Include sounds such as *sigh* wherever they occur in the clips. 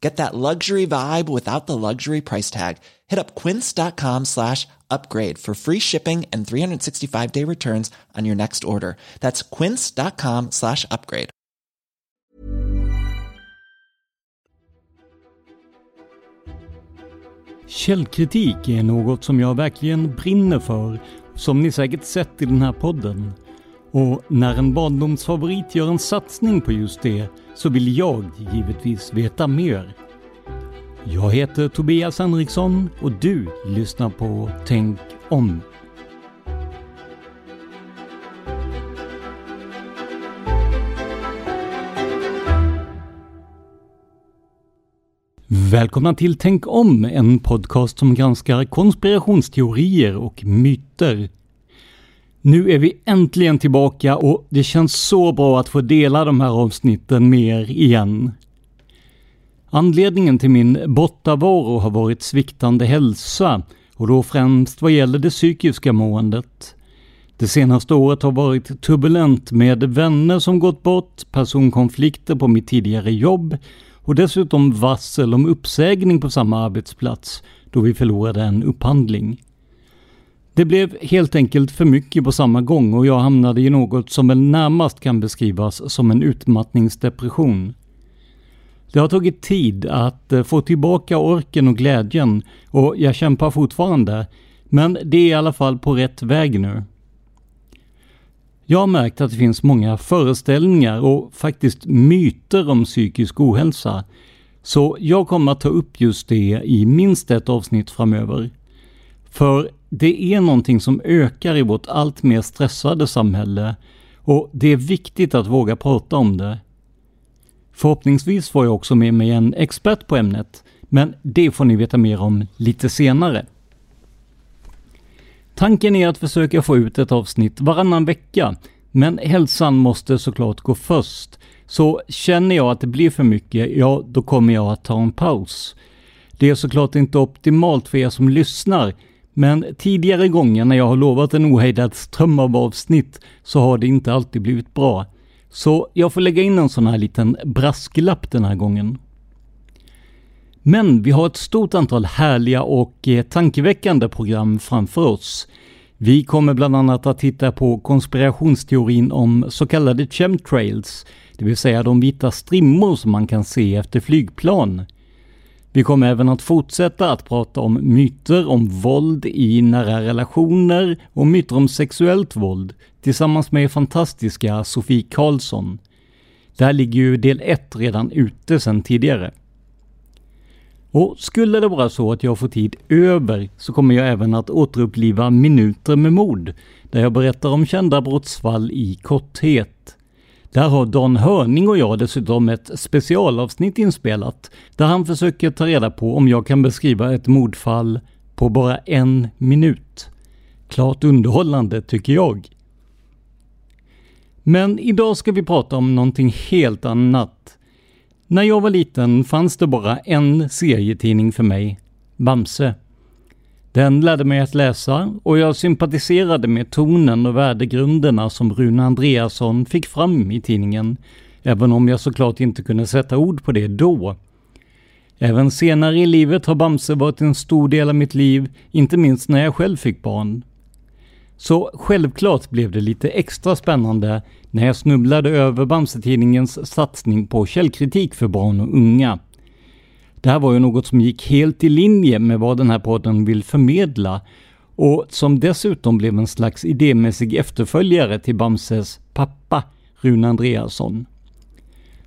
Get that luxury vibe without the luxury price tag. Hit up quince.com slash upgrade for free shipping and 365 day returns on your next order. That's quince.com slash upgrade. Källkritik är något som jag verkligen brinner för, som ni säkert sett i den här podden. Och när en barndomsfavorit gör en satsning på just det så vill jag givetvis veta mer. Jag heter Tobias Henriksson och du lyssnar på Tänk om. Välkomna till Tänk om, en podcast som granskar konspirationsteorier och myter. Nu är vi äntligen tillbaka och det känns så bra att få dela de här avsnitten med er igen. Anledningen till min bortavaro har varit sviktande hälsa och då främst vad gäller det psykiska måendet. Det senaste året har varit turbulent med vänner som gått bort, personkonflikter på mitt tidigare jobb och dessutom varsel om uppsägning på samma arbetsplats då vi förlorade en upphandling. Det blev helt enkelt för mycket på samma gång och jag hamnade i något som väl närmast kan beskrivas som en utmattningsdepression. Det har tagit tid att eh, få tillbaka orken och glädjen och jag kämpar fortfarande. Men det är i alla fall på rätt väg nu. Jag har märkt att det finns många föreställningar och faktiskt myter om psykisk ohälsa. Så jag kommer att ta upp just det i minst ett avsnitt framöver. För det är någonting som ökar i vårt allt mer stressade samhälle och det är viktigt att våga prata om det. Förhoppningsvis får jag också med mig en expert på ämnet, men det får ni veta mer om lite senare. Tanken är att försöka få ut ett avsnitt varannan vecka, men hälsan måste såklart gå först. Så känner jag att det blir för mycket, ja då kommer jag att ta en paus. Det är såklart inte optimalt för er som lyssnar, men tidigare gånger när jag har lovat en ohejdad ström av avsnitt så har det inte alltid blivit bra. Så jag får lägga in en sån här liten brasklapp den här gången. Men vi har ett stort antal härliga och eh, tankeväckande program framför oss. Vi kommer bland annat att titta på konspirationsteorin om så kallade chemtrails, det vill säga de vita strimmor som man kan se efter flygplan. Vi kommer även att fortsätta att prata om myter om våld i nära relationer och myter om sexuellt våld tillsammans med fantastiska Sofie Karlsson. Där ligger ju del 1 redan ute sedan tidigare. Och skulle det vara så att jag får tid över så kommer jag även att återuppliva Minuter med mord, där jag berättar om kända brottsfall i korthet. Där har Dan Hörning och jag dessutom ett specialavsnitt inspelat, där han försöker ta reda på om jag kan beskriva ett mordfall på bara en minut. Klart underhållande tycker jag. Men idag ska vi prata om någonting helt annat. När jag var liten fanns det bara en serietidning för mig, Bamse. Den lärde mig att läsa och jag sympatiserade med tonen och värdegrunderna som Rune Andreasson fick fram i tidningen, även om jag såklart inte kunde sätta ord på det då. Även senare i livet har Bamse varit en stor del av mitt liv, inte minst när jag själv fick barn. Så självklart blev det lite extra spännande när jag snubblade över Bamse-tidningens satsning på källkritik för barn och unga. Det här var ju något som gick helt i linje med vad den här podden vill förmedla och som dessutom blev en slags idémässig efterföljare till Bamses pappa, Rune Andreasson.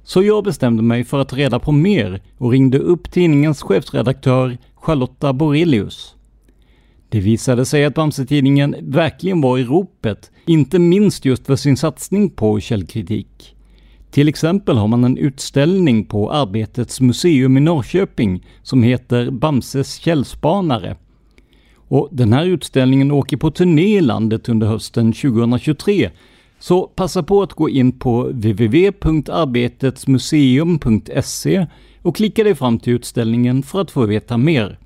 Så jag bestämde mig för att ta reda på mer och ringde upp tidningens chefredaktör Charlotta Borelius. Det visade sig att Bamse-tidningen verkligen var i ropet, inte minst just för sin satsning på källkritik. Till exempel har man en utställning på Arbetets museum i Norrköping som heter Bamses källspanare. Och den här utställningen åker på turné i landet under hösten 2023 så passa på att gå in på www.arbetetsmuseum.se och klicka dig fram till utställningen för att få veta mer.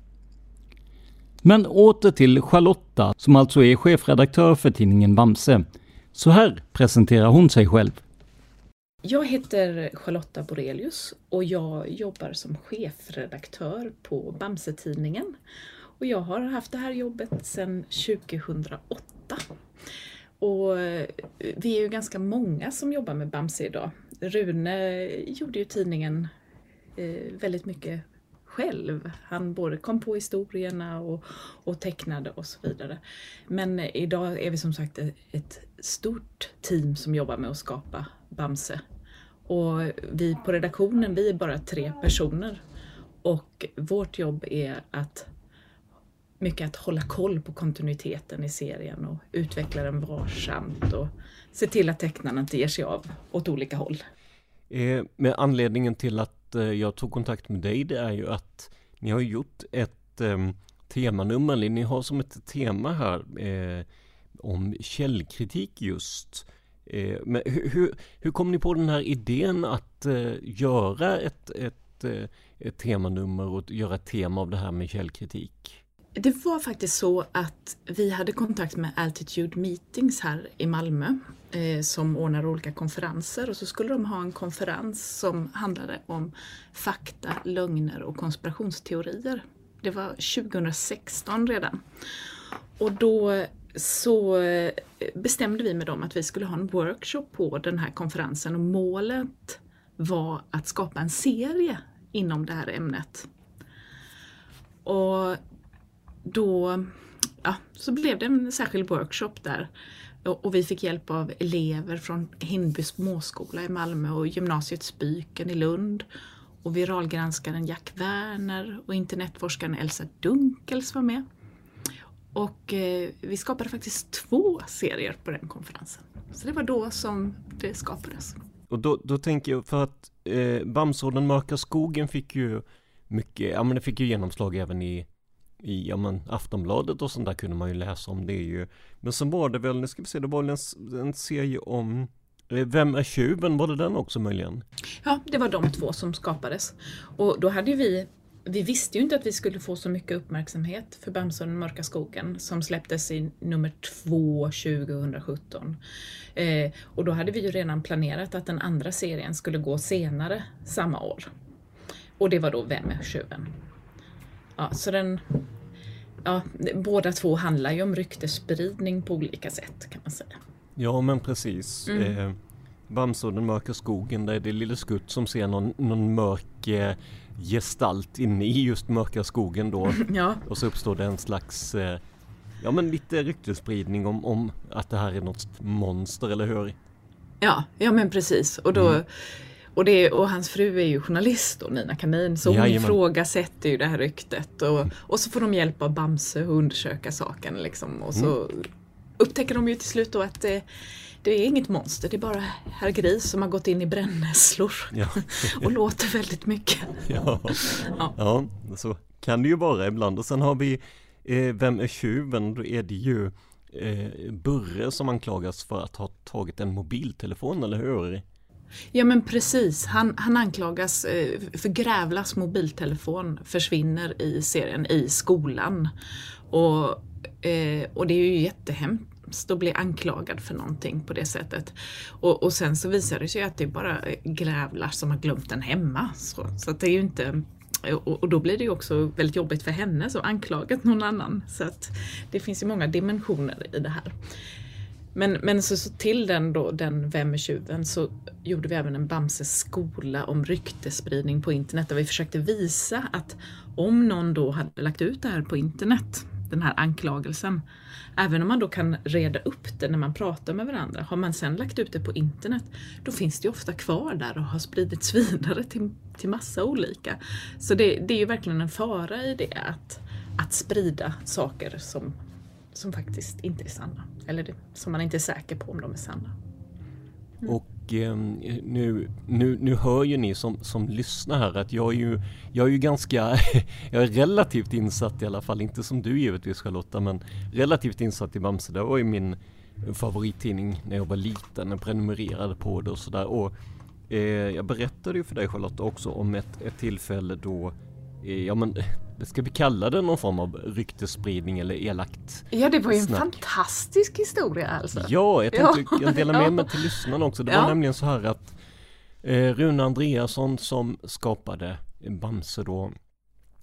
Men åter till Charlotta, som alltså är chefredaktör för tidningen Bamse. Så här presenterar hon sig själv. Jag heter Charlotta Borelius och jag jobbar som chefredaktör på Bamsetidningen. Och jag har haft det här jobbet sedan 2008. Och eh, vi är ju ganska många som jobbar med Bamse idag. Rune gjorde ju tidningen eh, väldigt mycket själv. Han både kom på historierna och, och tecknade och så vidare. Men eh, idag är vi som sagt ett stort team som jobbar med att skapa Bamse. Och vi på redaktionen, vi är bara tre personer. Och vårt jobb är att mycket att hålla koll på kontinuiteten i serien och utveckla den varsamt och se till att tecknarna inte ger sig av åt olika håll. Eh, med anledningen till att Eh, jag tog kontakt med dig det är ju att ni har gjort ett eh, temanummer, ni har som ett tema här eh, om källkritik just. Eh, men hur, hur, hur, kom ni på den här idén att eh, göra ett, ett, eh, ett temanummer och göra ett tema av det här med källkritik? Det var faktiskt så att vi hade kontakt med Altitude Meetings här i Malmö eh, som ordnar olika konferenser och så skulle de ha en konferens som handlade om fakta, lögner och konspirationsteorier. Det var 2016 redan. Och då så eh, bestämde vi med dem att vi skulle ha en workshop på den här konferensen och målet var att skapa en serie inom det här ämnet. Och då ja, så blev det en särskild workshop där och vi fick hjälp av elever från Hindby småskola i Malmö och gymnasiet Spyken i Lund. Och viralgranskaren Jack Werner och internetforskaren Elsa Dunkels var med. Och eh, vi skapade faktiskt två serier på den konferensen. Så det var då som det skapades. Och då, då tänker jag för att eh, Bamse och den mörka skogen fick ju mycket, ja men det fick ju genomslag även i i ja, men, Aftonbladet och sånt där kunde man ju läsa om det ju. Men så var det väl, nu ska vi se, det var väl en, en serie om eh, vem är tjuven? Var det den också möjligen? Ja, det var de två som skapades. Och då hade vi vi visste ju inte att vi skulle få så mycket uppmärksamhet för Bamse och den mörka skogen som släpptes i nummer två 2017. Eh, och då hade vi ju redan planerat att den andra serien skulle gå senare samma år. Och det var då Vem är tjuven? Ja, så den, ja, båda två handlar ju om ryktesspridning på olika sätt kan man säga. Ja men precis. Mm. Eh, Bamse och den mörka skogen, där är det Lille Skutt som ser någon, någon mörk eh, gestalt inne i just mörka skogen då. *laughs* ja. Och så uppstår det en slags, eh, ja men lite ryktesspridning om, om att det här är något monster, eller hur? Ja, ja men precis. Och då, mm. och, det, och hans fru är ju journalist då, Nina Kanin, så hon Jajamän. ifrågasätter ju det här ryktet. Och, och så får de hjälp av Bamse att undersöka saken. Liksom, och så upptäcker de ju till slut då att det, det är inget monster, det är bara herr Gris som har gått in i brännässlor. *laughs* Ja. och låter väldigt mycket. *laughs* Ja. ja, så kan det ju vara ibland. Och sen har vi eh, Vem är tjuven? Då är det ju eh, Burre som anklagas för att ha tagit en mobiltelefon, eller hur? Ja men precis, han, han anklagas eh, för Grävlas mobiltelefon försvinner i serien i skolan. Och, eh, och det är ju jättehemskt att bli anklagad för någonting på det sättet. Och, och sen så visar det sig att det är bara Grävlar som har glömt den hemma. Så, så att det är ju inte och, och då blir det ju också väldigt jobbigt för henne som anklagat någon annan. Så att det finns ju många dimensioner i det här. Men, men så, så till den då, den Vem är tjuven, så gjorde vi även en Bamse skola om ryktespridning på internet där vi försökte visa att om någon då hade lagt ut det här på internet, den här anklagelsen, även om man då kan reda upp det när man pratar med varandra, har man sen lagt ut det på internet, då finns det ju ofta kvar där och har spridits *laughs* vidare till, till massa olika. Så det, det är ju verkligen en fara i det, att, att sprida saker som som faktiskt inte är sanna. Eller det, som man inte är säker på om de är sanna. Mm. Och Eh, nu, nu, nu hör ju ni som, som lyssnar här att jag är ju, jag är ju ganska, *laughs* jag är relativt insatt i alla fall, inte som du givetvis Charlotta, men relativt insatt i Bamse. Det var ju min favorittidning när jag var liten, jag prenumererade på det och sådär. Och eh, jag berättade ju för dig Charlotta också om ett, ett tillfälle då, eh, ja men ska vi kalla det någon form av ryktesspridning eller elakt Ja, det var ju en snack. fantastisk historia alltså. Ja, jag tänkte Ja. jag delar med *laughs* mig till lyssnarna också. Det Ja. var nämligen så här att eh, Rune Andreasson som skapade Bamse då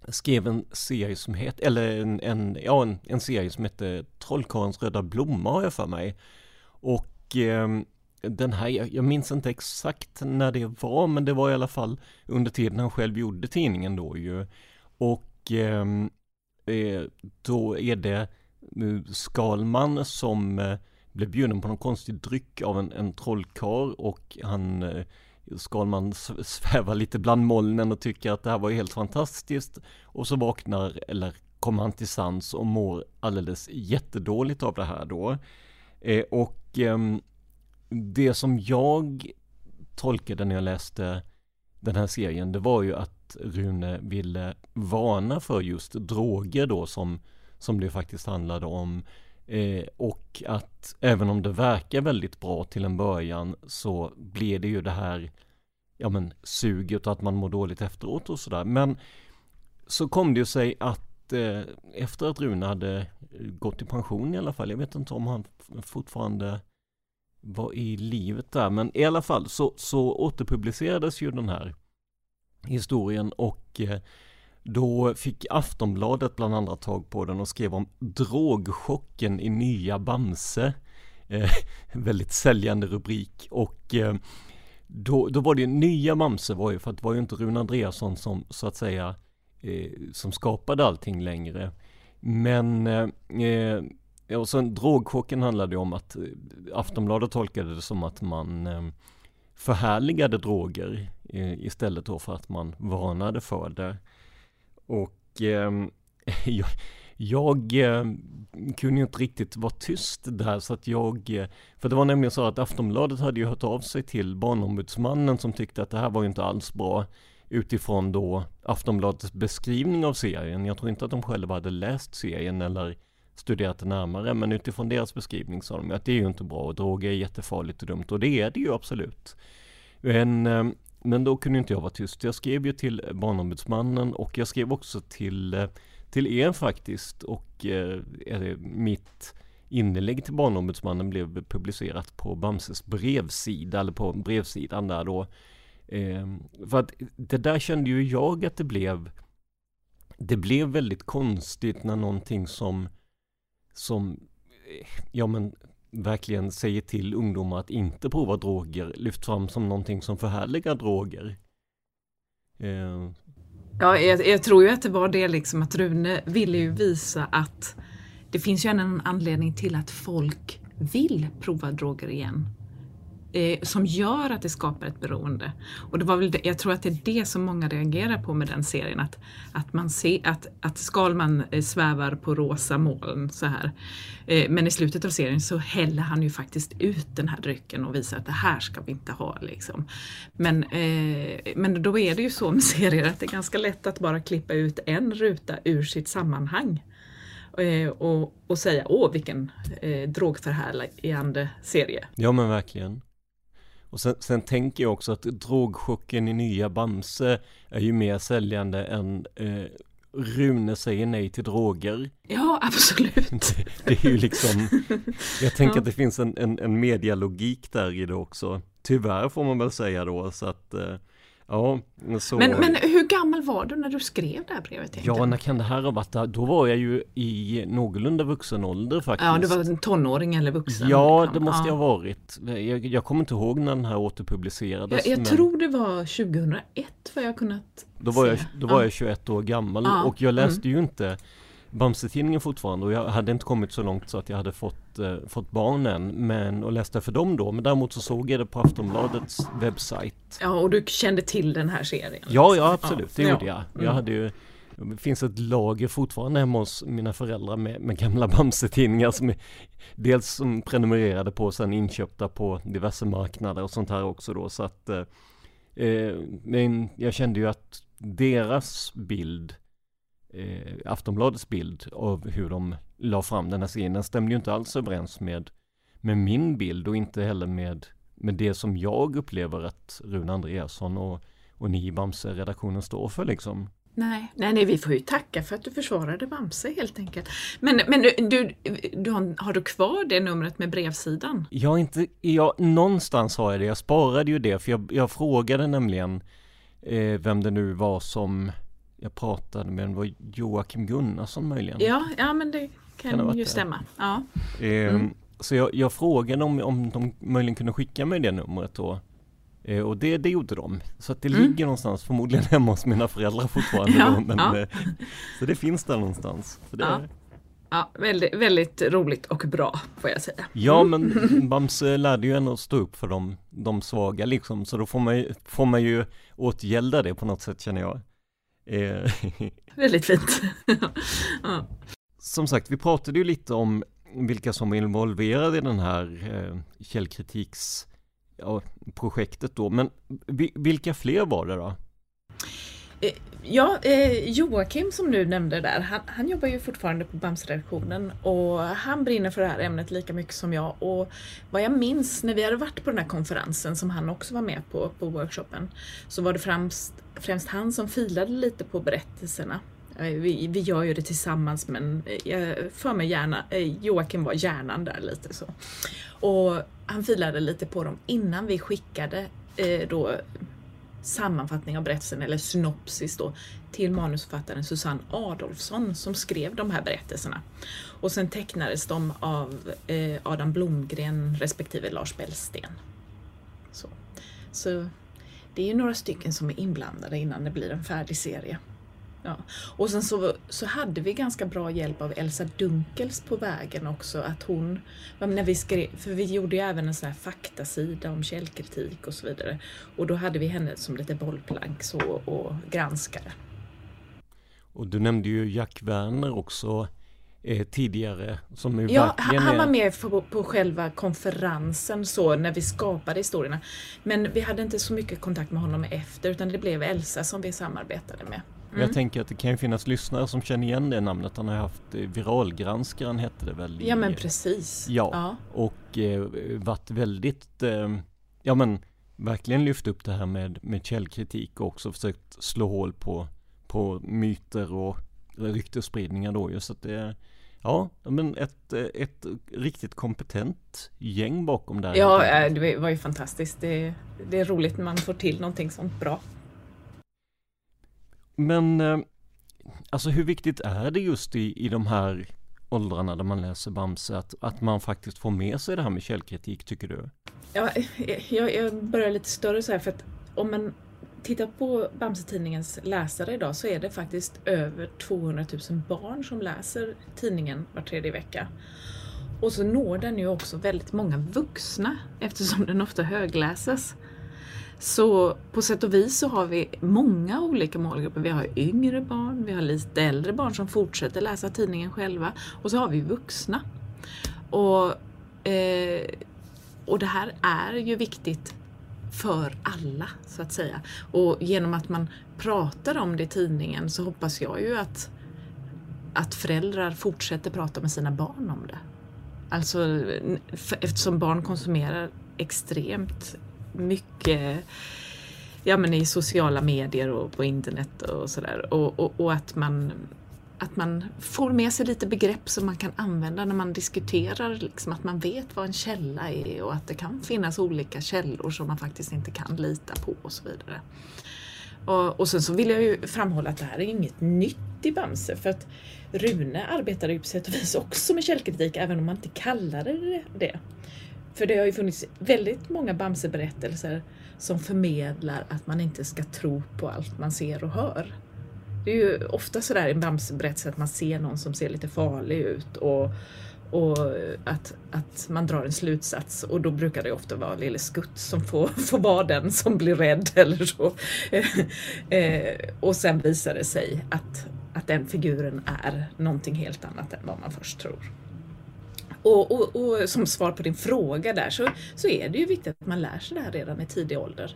skrev en serie som hette, eller en, en, ja, en, en serie som hette Trollkarlens röda blomma har jag för mig. Och ehm, den här, jag, jag minns inte exakt när det var, men det var i alla fall under tiden han själv gjorde tidningen då ju. Och Ehm, eh, då är det eh, Skalman som eh, blev bjuden på någon konstig dryck av en, en trollkarl och han eh, Skalman svävar lite bland molnen och tycker att det här var helt fantastiskt och så vaknar, eller kommer han till sans och mår alldeles jättedåligt av det här då. Eh, och ehm, det som jag tolkade när jag läste den här serien, det var ju att Rune ville varna för just droger då som, som det faktiskt handlade om. Eh, och att även om det verkar väldigt bra till en början så blir det ju det här ja men suget och att man mår dåligt efteråt och sådär. Men så kom det ju sig att eh, efter att Rune hade gått i pension i alla fall, jag vet inte om han fortfarande var i livet där, men i alla fall så, så återpublicerades ju den här historien och eh, då fick Aftonbladet bland andra tag på den och skrev om drogchocken i nya Bamse. *laughs* Eh, väldigt säljande rubrik och eh, då, då var det ju nya Bamse var ju för att det var ju inte Rune Andreasson som så att säga eh, som skapade allting längre. Men eh, eh och sen drogchocken handlade ju om att eh, Aftonbladet tolkade det som att man eh, förhärligade droger eh, istället då för att man varnade för det. Och eh, *laughs* jag, jag eh, kunde ju inte riktigt vara tyst där så att jag, för det var nämligen så att Aftonbladet hade ju hört av sig till barnombudsmannen som tyckte att det här var ju inte alls bra utifrån då Aftonbladets beskrivning av serien. Jag tror inte att de själva hade läst serien eller studerat det närmare, men utifrån deras beskrivning sa de att det är ju inte bra och droger är jättefarligt och dumt och det är det ju absolut. Men, eh, men då kunde inte jag vara tyst. Jag skrev ju till Barnombudsmannen och jag skrev också till, eh, till er faktiskt och eh, eh, mitt inlägg till Barnombudsmannen blev publicerat på Bamses brevsida eller på brevsidan där då. Eh, för att det där kände ju jag att det blev det blev väldigt konstigt när någonting som som eh, ja men verkligen säger till ungdomar att inte prova droger lyfts fram som någonting som förhärligar droger. Eh, Ja, jag, jag tror ju att det var det liksom att Rune ville ju visa att det finns ju en anledning till att folk vill prova droger igen eh, som gör att det skapar ett beroende. Och det var väl det, jag tror att det är det som många reagerar på med den serien, att, att man ser att, att Skalman eh, svävar på rosa moln så här. Eh, men i slutet av serien så häller han ju faktiskt ut den här drycken och visar att det här ska vi inte ha. Liksom. Men, eh, men då är det ju så med *laughs* serier att det är ganska lätt att bara klippa ut en ruta ur sitt sammanhang. Eh, och, och säga åh vilken eh, drogförhärligande serie. Ja men verkligen. Och sen, sen, tänker jag också att drogchocken i nya Bamse är ju mer säljande än eh, Rune säger nej till droger. Ja, absolut. Det, det är ju liksom, *laughs* jag tänker ja. att det finns en, en, en medialogik där i det också. Tyvärr får man väl säga då, så att eh, Ja, så... men, men hur gammal var du när du skrev det här brevet? Ja, när kan det här ha varit? Då var jag ju i någorlunda vuxen ålder faktiskt. Ja, du var en tonåring eller vuxen? Ja, det måste ja. jag ha varit. Jag, jag kommer inte ihåg när den här återpublicerades. Jag, jag men... tror det var 2001 för jag kunnat Då var, jag, då var ja. jag 21 år gammal ja. och jag läste mm. ju inte Bamse-tidningen fortfarande och jag hade inte kommit så långt så att jag hade fått, eh, fått barn än men, och läste för dem då men däremot så såg jag det på Aftonbladets webbsajt. Ja och du kände till den här serien? Ja, ja absolut, ja. det gjorde jag. Jag mm. hade ju det finns ett lager fortfarande hemma hos mina föräldrar med, med gamla *laughs* Bamse-tidningar som är, dels som prenumererade på och sen inköpta på diverse marknader och sånt här också då så att eh, eh men jag kände ju att deras bild eh, Aftonbladets bild av hur de la fram den här serien. Den stämde ju inte alls överens med, med min bild och inte heller med, med det som jag upplever att Rune Andreasson och, och ni i Bamse-redaktionen står för liksom. Nej, nej, nej, vi får ju tacka för att du försvarade Bamse helt enkelt. Men, men du, du, du har, har, du kvar det numret med brevsidan? Jag inte, jag, någonstans har jag det. Jag sparade ju det för jag, jag frågade nämligen eh, vem det nu var som jag pratade med, var Joakim Gunnarsson möjligen? Ja, ja men det kan, kan det ju stämma. Ja. Eh, mm. Så jag, jag frågade om, om de möjligen kunde skicka mig det numret då. Eh, och det, det gjorde de. Så att det mm. ligger någonstans, förmodligen hemma hos mina föräldrar fortfarande. ja, då, men, ja. eh, så det finns där någonstans. ja. Ja, väldigt, väldigt roligt och bra får jag säga. Ja, men Bamse lärde ju ändå stå upp för de, de svaga liksom, så då får man, får man ju åtgälda det på något sätt känner jag. Eh, *laughs* Väldigt fint. *laughs* ja. Som sagt, vi pratade ju lite om vilka som är involverade i den här eh, källkritiks ja, projektet då, men vilka fler var det då? Eh, ja, eh, Joakim som du nämnde där, han, han jobbar ju fortfarande på Bamse-redaktionen och han brinner för det här ämnet lika mycket som jag. Och vad jag minns när vi hade varit på den här konferensen som han också var med på, på workshopen, så var det främst, främst han som filade lite på berättelserna. Eh, vi, vi gör ju det tillsammans men jag för mig gärna, eh, Joakim var hjärnan där lite så. Och han filade lite på dem innan vi skickade då sammanfattning av berättelsen, eller synopsis då, till manusförfattaren Susanne Adolfsson som skrev de här berättelserna. Och sen tecknades de av eh, Adam Blomgren respektive Lars Bellsten. Så. Så det är ju några stycken som är inblandade innan det blir en färdig serie. Ja. Och sen så, så hade vi ganska bra hjälp av Elsa Dunkels på vägen också. Att hon, när vi skrev, för vi gjorde ju även en sån här faktasida om källkritik och så vidare. Och då hade vi henne som lite bollplank så, och granskare. Och du nämnde ju Jack Werner också eh, tidigare. Som ja, han var med på, på själva konferensen så när vi skapade historierna. Men vi hade inte så mycket kontakt med honom efter utan det blev Elsa som vi samarbetade med. Mm. Jag tänker att det kan ju finnas lyssnare som känner igen det namnet. Han har haft eh, Viralgranskaren hette det väl? I, ja men precis. Ja, ja. och eh, varit väldigt, eh, ja men verkligen lyft upp det här med, med källkritik och också försökt slå hål på, på myter och ryktesspridningar då just att det Ja, men ett, eh, ett riktigt kompetent gäng bakom där. Ja, det var ju fantastiskt. Det, det är roligt när man får till någonting sånt bra. Men eh, alltså hur viktigt är det just i, i de här åldrarna där man läser Bamse att, att man faktiskt får med sig det här med källkritik tycker du? Ja, jag, jag börjar lite större så här för att om man tittar på Bamse-tidningens läsare idag så är det faktiskt över 200 000 barn som läser tidningen var tredje vecka. Och så når den ju också väldigt många vuxna eftersom den ofta högläses. Så på sätt och vis så har vi många olika målgrupper. Vi har yngre barn, vi har lite äldre barn som fortsätter läsa tidningen själva och så har vi vuxna. Och, eh, och det här är ju viktigt för alla så att säga. Och genom att man pratar om det i tidningen så hoppas jag ju att, att föräldrar fortsätter prata med sina barn om det. Alltså eftersom barn konsumerar extremt mycket ja, men i sociala medier och på internet och sådär. Och, och, och, att, man, att man får med sig lite begrepp som man kan använda när man diskuterar. Liksom, att man vet vad en källa är och att det kan finnas olika källor som man faktiskt inte kan lita på och så vidare. Och, och sen så vill jag ju framhålla att det här är inget nytt i Bamse för att Rune arbetade ju på sätt och vis också med källkritik även om man inte kallade det det. För det har ju funnits väldigt många Bamse-berättelser som förmedlar att man inte ska tro på allt man ser och hör. Det är ju ofta sådär i en Bamseberättelse att man ser någon som ser lite farlig ut och, och att, att man drar en slutsats och då brukar det ofta vara Lille Skutt som får, *laughs* får vara den som blir rädd *laughs* eller så. Eh, eh, och sen visar det sig att, att den figuren är någonting helt annat än vad man först tror. Och, och, och, som svar på din fråga där så, så är det ju viktigt att man lär sig det här redan i tidig ålder.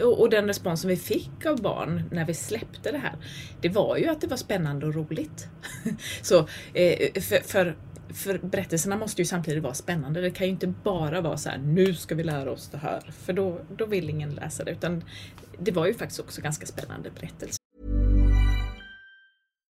Och, och den respons som vi fick av barn när vi släppte det här, det var ju att det var spännande och roligt. *laughs* så, eh, för, för, för berättelserna måste ju samtidigt vara spännande. Det kan ju inte bara vara så här, nu ska vi lära oss det här, för då, då vill ingen läsa det. Utan det var ju faktiskt också ganska spännande berättelser.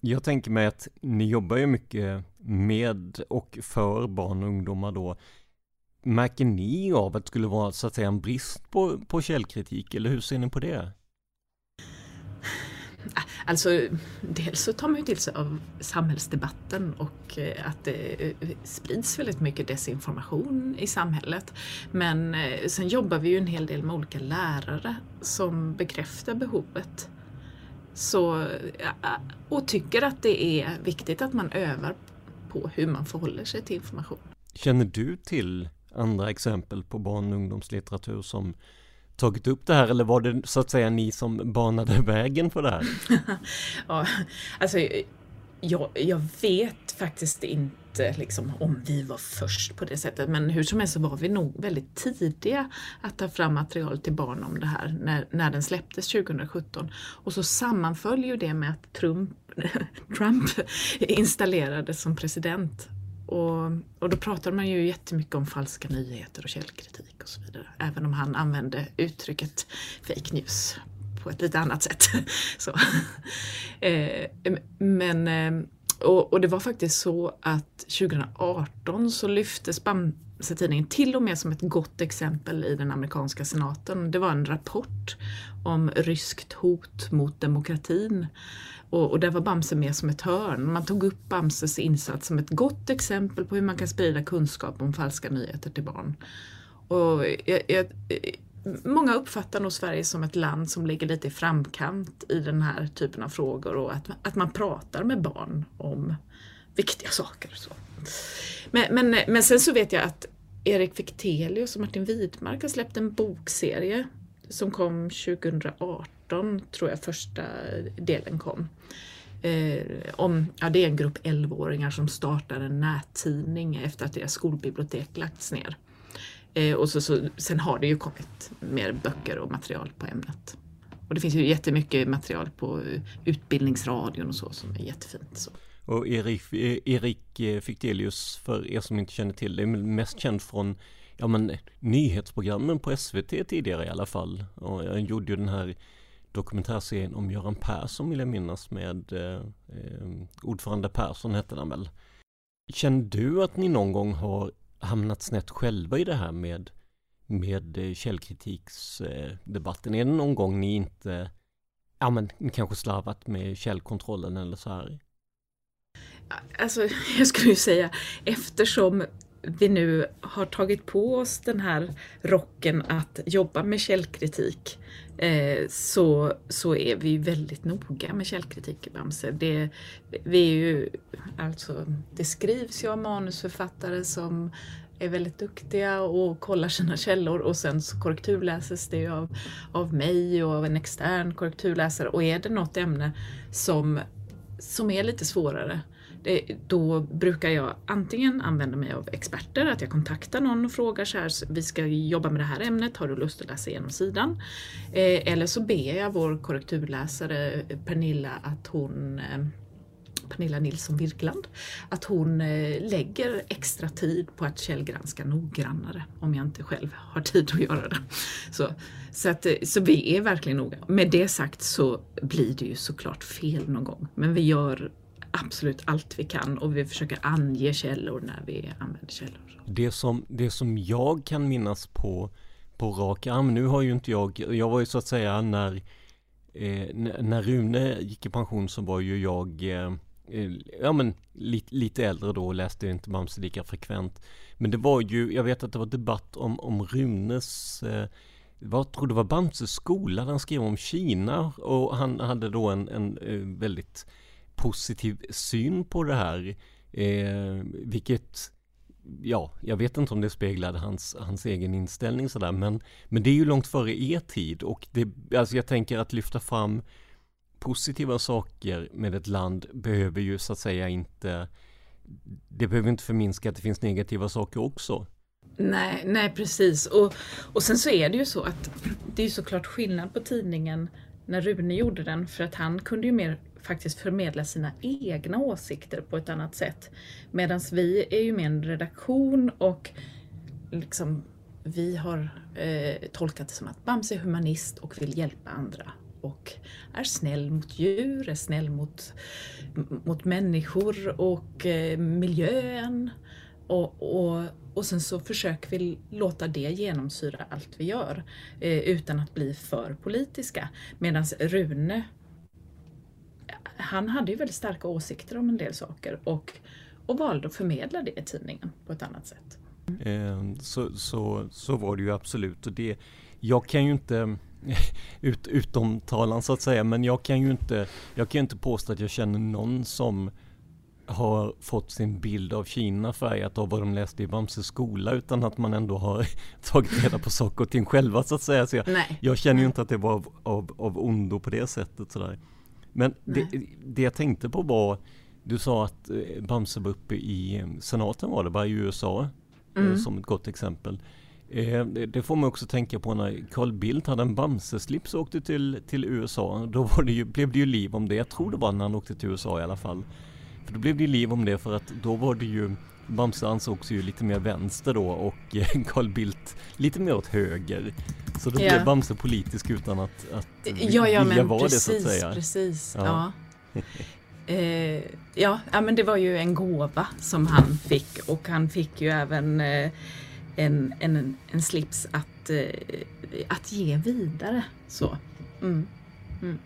jag tänker mig att ni jobbar ju mycket med och för barn och ungdomar då. Märker ni av att det skulle vara så att säga en brist på, på källkritik eller hur ser ni på det? Alltså, dels så tar man ju till sig av samhällsdebatten och eh, att det eh, sprids väldigt mycket desinformation i samhället. Men eh, sen jobbar vi ju en hel del med olika lärare som bekräftar behovet. Så, och tycker att det är viktigt att man övar på hur man förhåller sig till information. Känner du till andra exempel på barn och ungdomslitteratur som tagit upp det här eller var det så att säga ni som banade vägen för det här? *laughs* ja, alltså jag, jag vet faktiskt inte liksom, om vi var först på det sättet men hur som helst så var vi nog väldigt tidiga att ta fram material till barn om det här när, när den släpptes 2017. Och så sammanföll ju det med att Trump, *laughs* Trump installerades som president och, och då pratade man ju jättemycket om falska nyheter och källkritik och så vidare. Även om han använde uttrycket fake news på ett lite annat sätt. *laughs* så. Eh, men, eh, och, och, det var faktiskt så att 2018 så lyftes Bamse-tidningen till och med som ett gott exempel i den amerikanska senaten. Det var en rapport om ryskt hot mot demokratin. Och, och där var Bamse med som ett hörn. Man tog upp Bamses insats som ett gott exempel på hur man kan sprida kunskap om falska nyheter till barn. Och jag, jag, många uppfattar nog Sverige som ett land som ligger lite i framkant i den här typen av frågor och att, att man pratar med barn om viktiga saker. Så. Men, men, men sen så vet jag att Erik Fichtelius och Martin Widmark har släppt en bokserie som kom 2018, tror jag första delen kom. Eh, om, ja, det är en grupp 11-åringar som startar en nättidning efter att deras skolbibliotek lagts ner. Eh, och så, så, sen har det ju kommit mer böcker och material på ämnet. Och det finns ju jättemycket material på eh, Utbildningsradion och så som är jättefint. Så. Och Erik, eh, Erik eh, Fichtelius, för er som inte känner till det, är mest känd från ja, men, nyhetsprogrammen på SVT tidigare i alla fall. Och jag gjorde ju den här dokumentärserien om Göran Persson vill jag minnas med eh, ordförande Persson hette den väl. Känner du att ni någon gång har hamnat snett själva i det här med, med eh, källkritiksdebatten? Är det någon gång ni inte, ja men ni kanske slarvat med källkontrollen eller så här? Alltså, *laughs* jag skulle ju säga eftersom vi nu har tagit på oss den här rocken att jobba med källkritik eh, så, så är vi väldigt noga med källkritik i Bamse. Det, vi är ju, alltså, det skrivs ju av manusförfattare som är väldigt duktiga och kollar sina källor och sen så korrekturläses det av, av mig och av en extern korrekturläsare och är det något ämne som, som är lite svårare det, då brukar jag antingen använda mig av experter, att jag kontaktar någon och frågar så här, vi ska jobba med det här ämnet, har du lust att läsa igenom sidan? Eh, eller så ber jag vår korrekturläsare eh, Pernilla att hon eh, Pernilla Nilsson Virkland, att hon eh, lägger extra tid på att källgranska noggrannare om jag inte själv har tid att göra det. Så, så, att, eh, så vi är verkligen noga. Med det sagt så blir det ju såklart fel någon gång, men vi gör absolut allt vi kan och vi försöker ange källor när vi använder källor. Det som, det som jag kan minnas på, på rak arm, nu har ju inte jag, jag var ju så att säga när, eh, när Rune gick i pension så var ju jag eh, eh ja men lite, lite äldre då och läste inte Bamse lika frekvent. Men det var ju, jag vet att det var debatt om, om Runes eh, vad tror det var Bamses skola, han skrev om Kina och han hade då en, en, eh, väldigt positiv syn på det här. Eh, vilket, ja, jag vet inte om det speglade hans, hans egen inställning sådär, men, men det är ju långt före er tid och det, alltså jag tänker att lyfta fram positiva saker med ett land behöver ju så att säga inte, det behöver inte förminska att det finns negativa saker också. Nej, nej precis. Och, och sen så är det ju så att det är såklart skillnad på tidningen när Rune gjorde den för att han kunde ju mer faktiskt förmedla sina egna åsikter på ett annat sätt. Medan vi är ju med en redaktion och liksom vi har eh, tolkat det som att Bamse är humanist och vill hjälpa andra och är snäll mot djur, är snäll mot, mot människor och eh, miljön. Och, och, och sen så försöker vi låta det genomsyra allt vi gör eh, utan att bli för politiska. Medan Rune han hade ju väldigt starka åsikter om en del saker och, och valde att förmedla det i tidningen på ett annat sätt. Mm. Så, så, så var det ju absolut. Och det, jag kan ju inte, *laughs* ut, utom talan så att säga, men jag kan ju inte, jag kan inte påstå att jag känner någon som har fått sin bild av Kina färgat av vad de läste i Bamses skola utan att man ändå har *laughs* tagit reda på saker och ting själva så att säga. Så jag, jag känner ju inte att det var av, av, av ondo på det sättet sådär. Men det, det, jag tänkte på var, du sa att eh, Bamse var uppe i eh, senaten var det, bara i USA, eh, mm. som ett gott exempel. Det får man också tänka på när Carl Bildt hade en Bamse-slips och åkte till, till USA. Då det ju, blev det ju liv om det. Jag tror det var när han åkte till USA i alla fall. För då blev det liv om det för att då var det ju Bamse ansågs ju lite mer vänster då och *laughs* Carl Bildt lite mer åt höger. Så då ja. blev Bamse politisk utan att, att ja, ja, vilja vara det så att säga. Precis, ja. ja. *laughs* Eh, ja, ja, men det var ju en gåva som han fick och han fick ju även eh, en, en, en slips att, eh, att ge vidare. Så. Mm. Mm.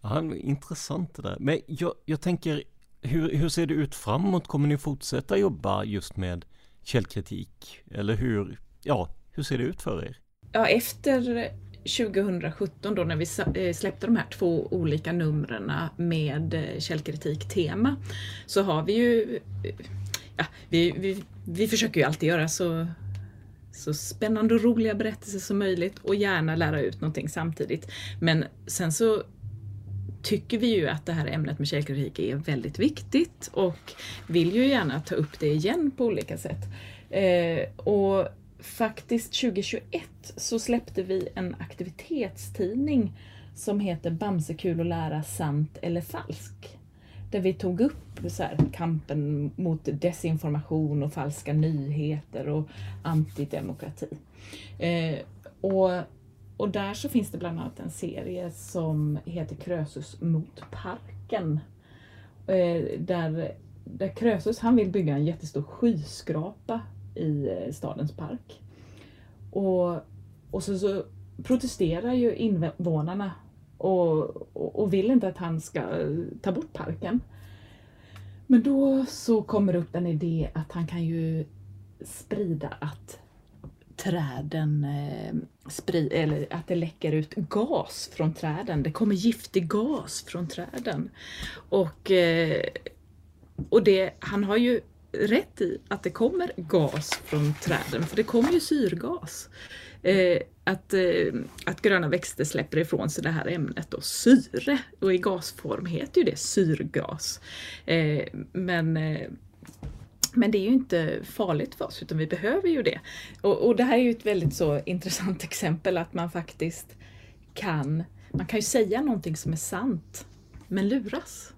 Ja, intressant det där. Men jag, jag tänker, hur, hur ser det ut framåt? Kommer ni fortsätta jobba just med källkritik? Eller hur, ja, hur ser det ut för er? Ja, efter 2017 då när vi eh, släppte de här två olika numren med eh, källkritik-tema så har vi ju, ja, vi, vi, vi försöker ju alltid göra så så spännande och roliga berättelser som möjligt och gärna lära ut någonting samtidigt. Men sen så tycker vi ju att det här ämnet med källkritik är väldigt viktigt och vill ju gärna ta upp det igen på olika sätt. Eh, och faktiskt 2021 så släppte vi en aktivitetstidning som heter Bamsekul att lära sant eller falsk. Där vi tog upp så här, kampen mot desinformation och falska nyheter och antidemokrati. Eh, och, och där så finns det bland annat en serie som heter Krösus mot parken. Eh, där, där Krösus han vill bygga en jättestor skyskrapa i eh, stadens park. Och, och så, så protesterar ju invånarna och, och, och, vill inte att han ska ta bort parken. Men då så kommer det upp en idé att han kan ju sprida att träden eh, sprid, eller att det läcker ut gas från träden. Det kommer giftig gas från träden. Och, eh, och det, han har ju rätt i att det kommer gas från träden, för det kommer ju syrgas. Eh, att, eh, att gröna växter släpper ifrån sig det här ämnet då, syre, och i gasform heter ju det syrgas. Eh, men eh, men det är ju inte farligt för oss utan vi behöver ju det. Och, och det här är ju ett väldigt så intressant *laughs* exempel att man faktiskt kan, man kan ju säga någonting som är sant men luras.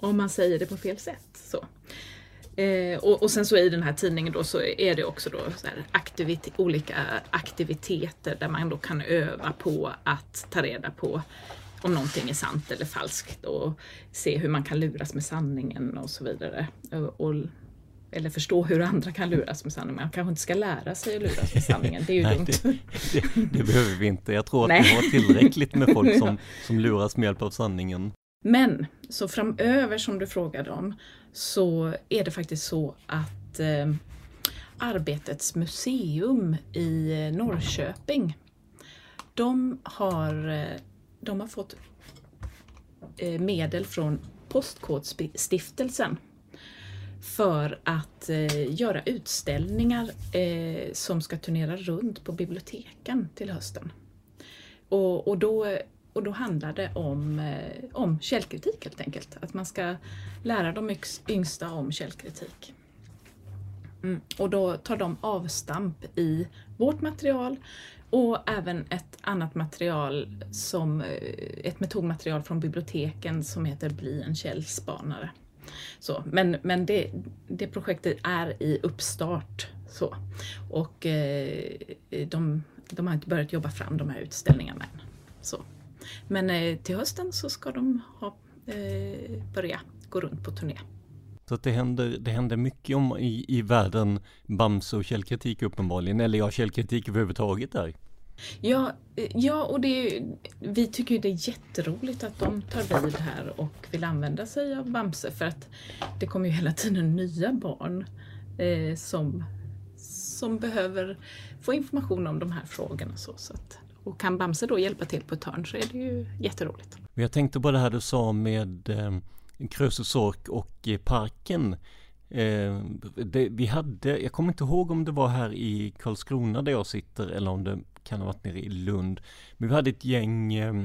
Om man säger det på fel sätt. Så. Eh, och, och, sen så i den här tidningen då så är det också då aktivit olika aktiviteter där man då kan öva på att ta reda på om någonting är sant eller falskt och se hur man kan luras med sanningen och så vidare. Och, och, eller förstå hur andra kan luras med sanningen. Man kanske inte ska lära sig att luras med sanningen, det är ju Nej, dumt. Det, det, det, behöver vi inte. Jag tror att Nej. vi har tillräckligt med folk som, *laughs* som luras med hjälp av sanningen. Men så framöver som du frågade om så är det faktiskt så att eh, Arbetets museum i Norrköping de har, eh, de har fått eh, medel från Postkodstiftelsen för att eh, göra utställningar eh, som ska turnera runt på biblioteken till hösten. Och, och då och då handlar det om, eh, om källkritik helt enkelt. Att man ska lära de yngsta om källkritik. Mm. Och då tar de avstamp i vårt material och även ett annat material som eh, ett metodmaterial från biblioteken som heter Bli en källspanare. Så, men men det, det projektet är i uppstart. Så. Och eh, de, de har inte börjat jobba fram de här utställningarna än. Så. Men eh, till hösten så ska de ha, eh, börja gå runt på turné. Så att det händer, det händer mycket om, i, i världen Bamse och källkritik uppenbarligen, eller ja, källkritik överhuvudtaget där. Ja, eh, ja och det, vi tycker det är jätteroligt att de tar vid här och vill använda sig av Bamse för att det kommer ju hela tiden nya barn eh, som, som behöver få information om de här frågorna. Så, så att och kan Bamse då hjälpa till på ett hörn så är det ju jätteroligt. Jag tänkte på det här du sa med eh, Krösus Sork och eh, parken. Eh, det, vi hade, jag kommer inte ihåg om det var här i Karlskrona där jag sitter eller om det kan ha varit nere i Lund. Men vi hade ett gäng eh,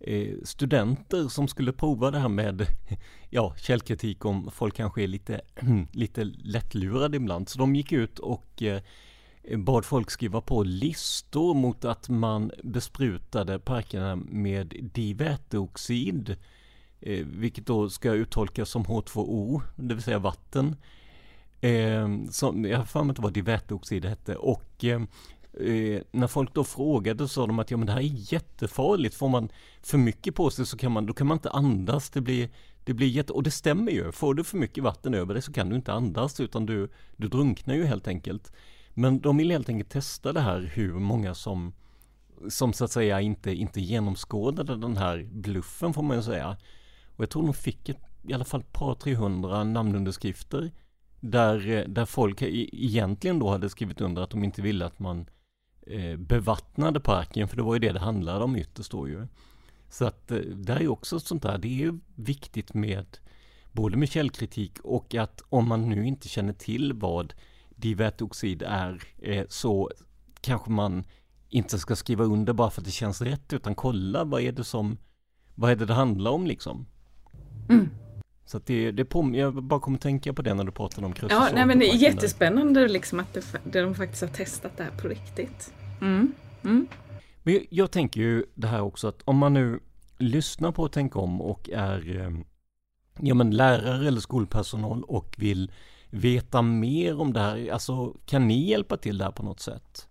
eh studenter som skulle prova det här med *laughs* ja, källkritik om folk kanske är lite, *clears throat* lite lättlurade ibland. Så de gick ut och eh, bad folk skriva på listor mot att man besprutade parkerna med diväteoxid. Eh, vilket då ska uttolkas som H2O, det vill säga vatten. Eh, som, jag har för mig att det var diväteoxid det hette. Och eh, eh, när folk då frågade så sa de att ja men det här är jättefarligt, får man för mycket på sig så kan man, då kan man inte andas, det blir, det blir jätte, och det stämmer ju, får du för mycket vatten över dig så kan du inte andas utan du, du drunknar ju helt enkelt. Men de vill helt enkelt testa det här hur många som som så att säga inte, inte genomskådade den här bluffen får man ju säga. Och jag tror de fick ett, i alla fall ett par 300 namnunderskrifter där, eh, där folk e-, egentligen då hade skrivit under att de inte ville att man eh, Eh, bevattnade parken, för det var ju det det handlade om ytterst då ju. Så att eh, det är ju också sånt där, det är ju viktigt med både med källkritik och att om man nu inte känner till vad divätoxid är, eh, så kanske man inte ska skriva under bara för att det känns rätt, utan kolla vad är det som, vad är det det handlar om liksom? Mm. Så att det, det på, jag bara kommer tänka på det när du pratade om Ja, nej men det är jättespännande liksom att det, det, de faktiskt har testat det här på riktigt. Mm. Mm. Men jag, jag, tänker ju det här också att om man nu lyssnar på Tänk om och är eh, ja, men lärare eller skolpersonal och vill veta mer om det här, alltså kan ni hjälpa till där på något sätt?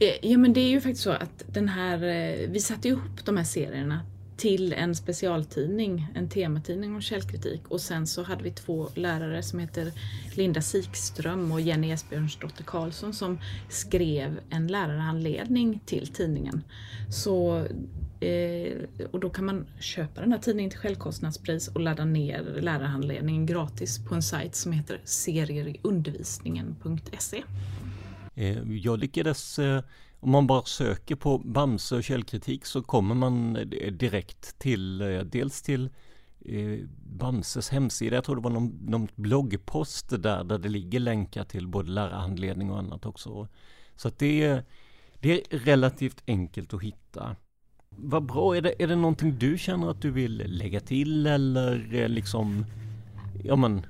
Eh, ja men det är ju faktiskt så att den här, eh, vi satte ihop de här serierna till en specialtidning, en tematidning om källkritik och sen så hade vi två lärare som heter Linda Sikström och Jenny Esbjörnsdotter Karlsson som skrev en lärarhandledning till tidningen. Så, eh, och då kan man köpa den här tidningen till självkostnadspris och ladda ner lärarhandledningen gratis på en sajt som heter serierundervisningen.se. Eh, jag lyckades, eh, om man bara söker på Bamse och källkritik så kommer man eh, direkt till, eh, dels till eh, Bamses hemsida, jag tror det var någon, någon bloggpost där, där det ligger länkar till både lärarhandledning och annat också. Så att det är, det är relativt enkelt att hitta. Vad bra, är det, är det någonting du känner att du vill lägga till eller liksom, ja men,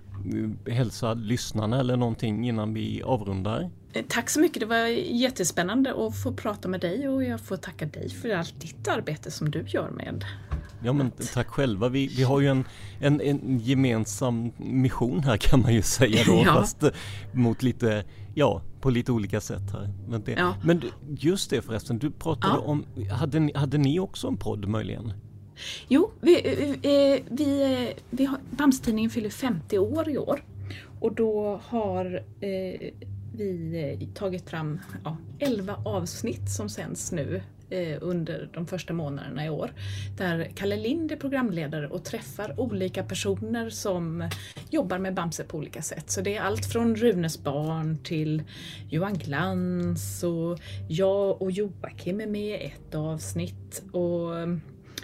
hälsa lyssnarna eller någonting innan vi avrundar? Eh, tack så mycket, det var jättespännande att få prata med dig och jag får tacka dig för allt ditt arbete som du gör med Ja men tack själva. Vi, vi har ju en, en, en gemensam mission här kan man ju säga då. *laughs* ja. Fast eh, mot lite, ja, på lite olika sätt här. Men, det, ja. men just det förresten, du pratade ja. om, hade ni, hade ni också en podd möjligen? Jo, vi, eh, vi, eh, vi, eh, vi har, Bamstidningen fyller 50 år i år. Och då har eh, vi tagit fram ja, 11 avsnitt som sänds nu eh, under de första månaderna i år. Där Kalle Lind är programledare och träffar olika personer som jobbar med Bamse på olika sätt. Så det är allt från Runes barn till Johan Glans och jag och Joakim är med i ett avsnitt. Och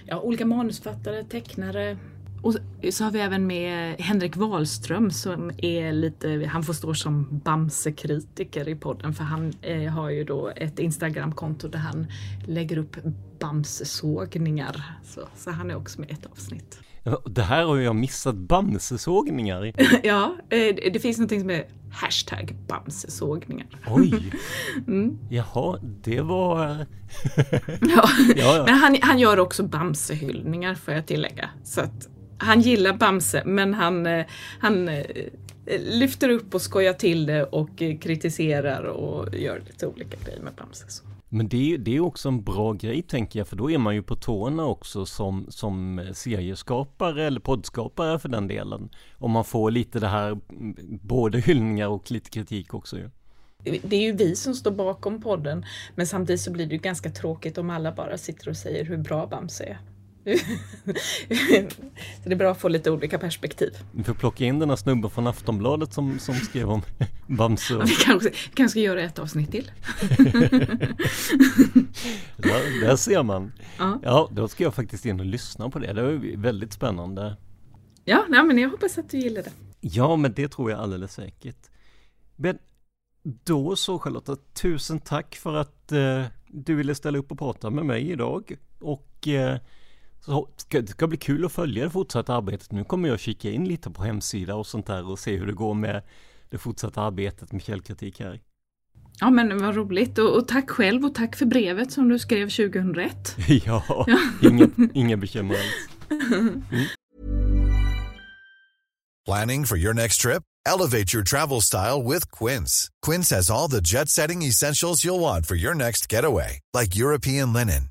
ja, olika manusfattare, tecknare, och så har vi även med Henrik Wahlström som är lite, han får stå som Bamse-kritiker i podden för han eh, har ju då ett Instagramkonto där han lägger upp Bamse-sågningar. Så, så han är också med i ett avsnitt. Det här har jag missat, Bamsesågningar. *laughs* ja, eh, det finns någonting som är hashtag Bamsesågningar. Oj! *laughs* mm. Jaha, det var... *laughs* ja. ja. Men han, han gör också Bamsehyllningar får jag tillägga. Så att han gillar Bamse men han, eh, han eh, lyfter upp och skojar till det och kritiserar och gör lite olika grejer med Bamse. Så. Men det, det är också en bra grej tänker jag, för då är man ju på tårna också som, som eh, serieskapare eller poddskapare för den delen. Om man får lite det här, mm, både hyllningar och lite kritik också ju. Det är ju vi som står bakom podden, men samtidigt så blir det ju ganska tråkigt om alla bara sitter och säger hur bra Bamse är. *laughs* så det är bra att få lite olika perspektiv. Vi får plocka in den här snubben från Aftonbladet som, som skrev om Bamse. Och... Vi kanske, kanske göra ett avsnitt till. *laughs* där, där ser man. Ja. ja, då ska jag faktiskt in och lyssna på det. Det var väldigt spännande. Ja, nej, men jag hoppas att du gillar det. Ja, men det tror jag alldeles säkert. Men då så Charlotta, tusen tack för att eh, du ville ställa upp och prata med mig idag. Och eh, så ska, det ska bli kul att följa det fortsatta arbetet. Nu kommer jag kika in lite på hemsida och sånt där och se hur det går med det fortsatta arbetet med källkritik här. Ja men vad roligt och, och, tack själv och tack för brevet som du skrev 2001. *laughs* ja, ja. inga, inga bekymmer alls. Mm. Planning for your next trip? Elevate your travel style with Quince. Quince has all the jet setting essentials you'll want for your next getaway, like European linen,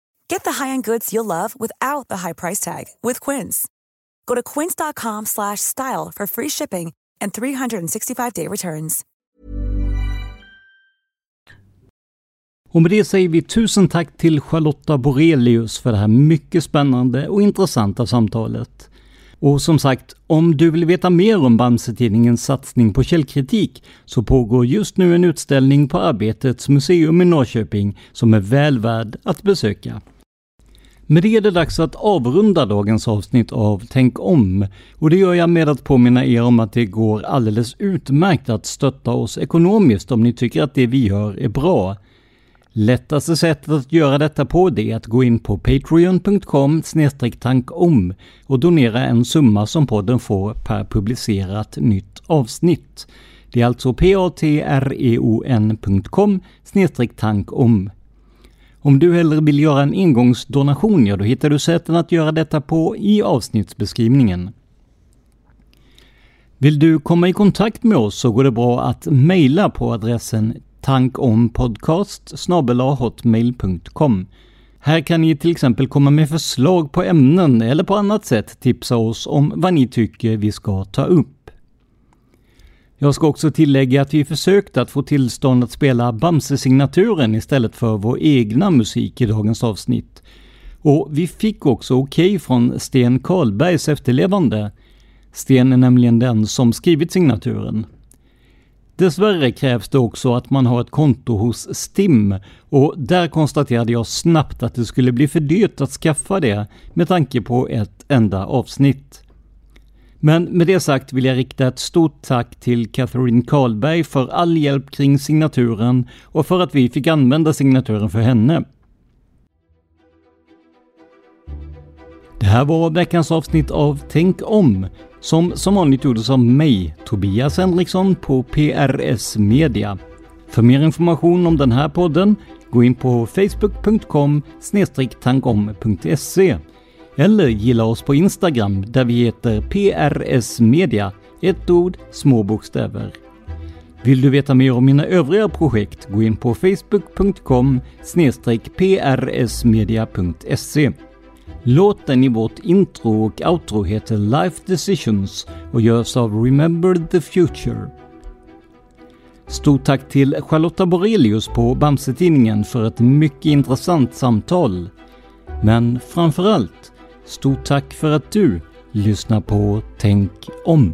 Get the high-end goods you'll love without the high price tag with Quince. Go to quince.com slash style for free shipping and 365-day returns. Och med det säger vi tusen tack till Charlotta Borelius för det här mycket spännande och intressanta samtalet. Och som sagt, om du vill veta mer om Bamse-tidningens satsning på källkritik så pågår just nu en utställning på Arbetets museum i Norrköping som är väl värd att besöka. Med det är det dags att avrunda dagens avsnitt av Tänk om. Och det gör jag med att påminna er om att det går alldeles utmärkt att stötta oss ekonomiskt om ni tycker att det vi gör är bra. Lättaste sättet att göra detta på det är att gå in på patreon.com tankom och donera en summa som podden får per publicerat nytt avsnitt. Det är alltså patreon.com tankom. Om du hellre vill göra en engångsdonation, ja då hittar du sätten att göra detta på i avsnittsbeskrivningen. Vill du komma i kontakt med oss så går det bra att mejla på adressen tankompodcast hotmail.com. Här kan ni till exempel komma med förslag på ämnen eller på annat sätt tipsa oss om vad ni tycker vi ska ta upp. Jag ska också tillägga att vi försökte att få tillstånd att spela Bamse-signaturen istället för vår egna musik i dagens avsnitt. Och vi fick också okej okay från Sten Karlbergs efterlevande. Sten är nämligen den som skrivit signaturen. Dessvärre krävs det också att man har ett konto hos STIM och där konstaterade jag snabbt att det skulle bli för dyrt att skaffa det med tanke på ett enda avsnitt. Men med det sagt vill jag rikta ett stort tack till Catherine Karlberg för all hjälp kring signaturen och för att vi fick använda signaturen för henne. Det här var veckans avsnitt av Tänk om som som vanligt gjordes av mig, Tobias Henriksson på PRS Media. För mer information om den här podden, gå in på facebook.com tankom.se eller gilla oss på Instagram där vi heter PRS Media, ett ord, små bokstäver. Vill du veta mer om mina övriga projekt, gå in på facebook.com prsmedia.se. Låten i vårt intro och outro heter Life Decisions och görs av Remember the Future. Stort tack till Charlotta Borelius på Bamsetidningen för ett mycket intressant samtal. Men framförallt, stort tack för att du lyssnar på Tänk om.